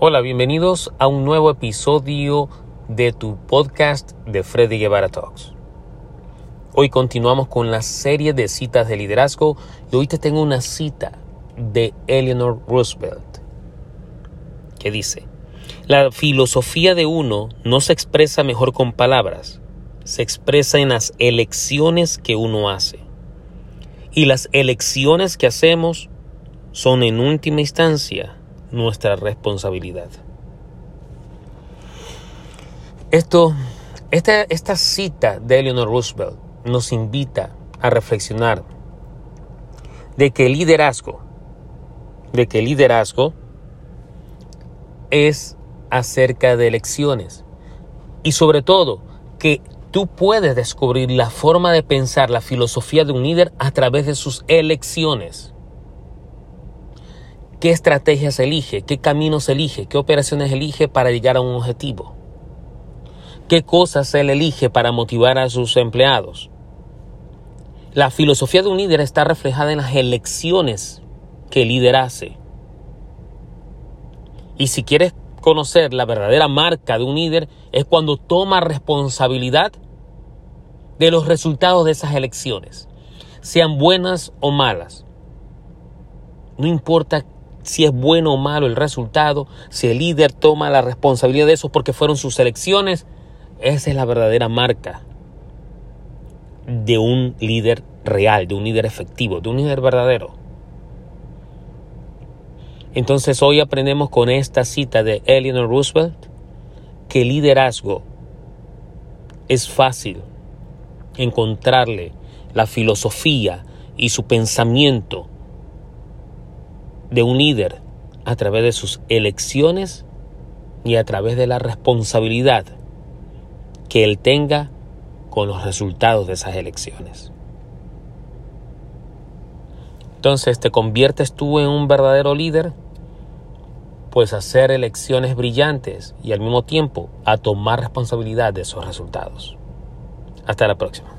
Hola, bienvenidos a un nuevo episodio de tu podcast de Freddy Guevara Talks. Hoy continuamos con la serie de citas de liderazgo y hoy te tengo una cita de Eleanor Roosevelt que dice, la filosofía de uno no se expresa mejor con palabras, se expresa en las elecciones que uno hace. Y las elecciones que hacemos son en última instancia nuestra responsabilidad. Esto, esta, esta cita de Eleanor Roosevelt nos invita a reflexionar de que el liderazgo, de que el liderazgo es acerca de elecciones y sobre todo que tú puedes descubrir la forma de pensar, la filosofía de un líder a través de sus elecciones qué estrategias elige, qué caminos elige, qué operaciones elige para llegar a un objetivo, qué cosas él elige para motivar a sus empleados. La filosofía de un líder está reflejada en las elecciones que el líder hace. Y si quieres conocer la verdadera marca de un líder, es cuando toma responsabilidad de los resultados de esas elecciones, sean buenas o malas. No importa si es bueno o malo el resultado, si el líder toma la responsabilidad de eso porque fueron sus elecciones, esa es la verdadera marca de un líder real, de un líder efectivo, de un líder verdadero. Entonces hoy aprendemos con esta cita de Eleanor Roosevelt que el liderazgo es fácil encontrarle la filosofía y su pensamiento de un líder a través de sus elecciones y a través de la responsabilidad que él tenga con los resultados de esas elecciones. Entonces, ¿te conviertes tú en un verdadero líder? Pues hacer elecciones brillantes y al mismo tiempo a tomar responsabilidad de esos resultados. Hasta la próxima.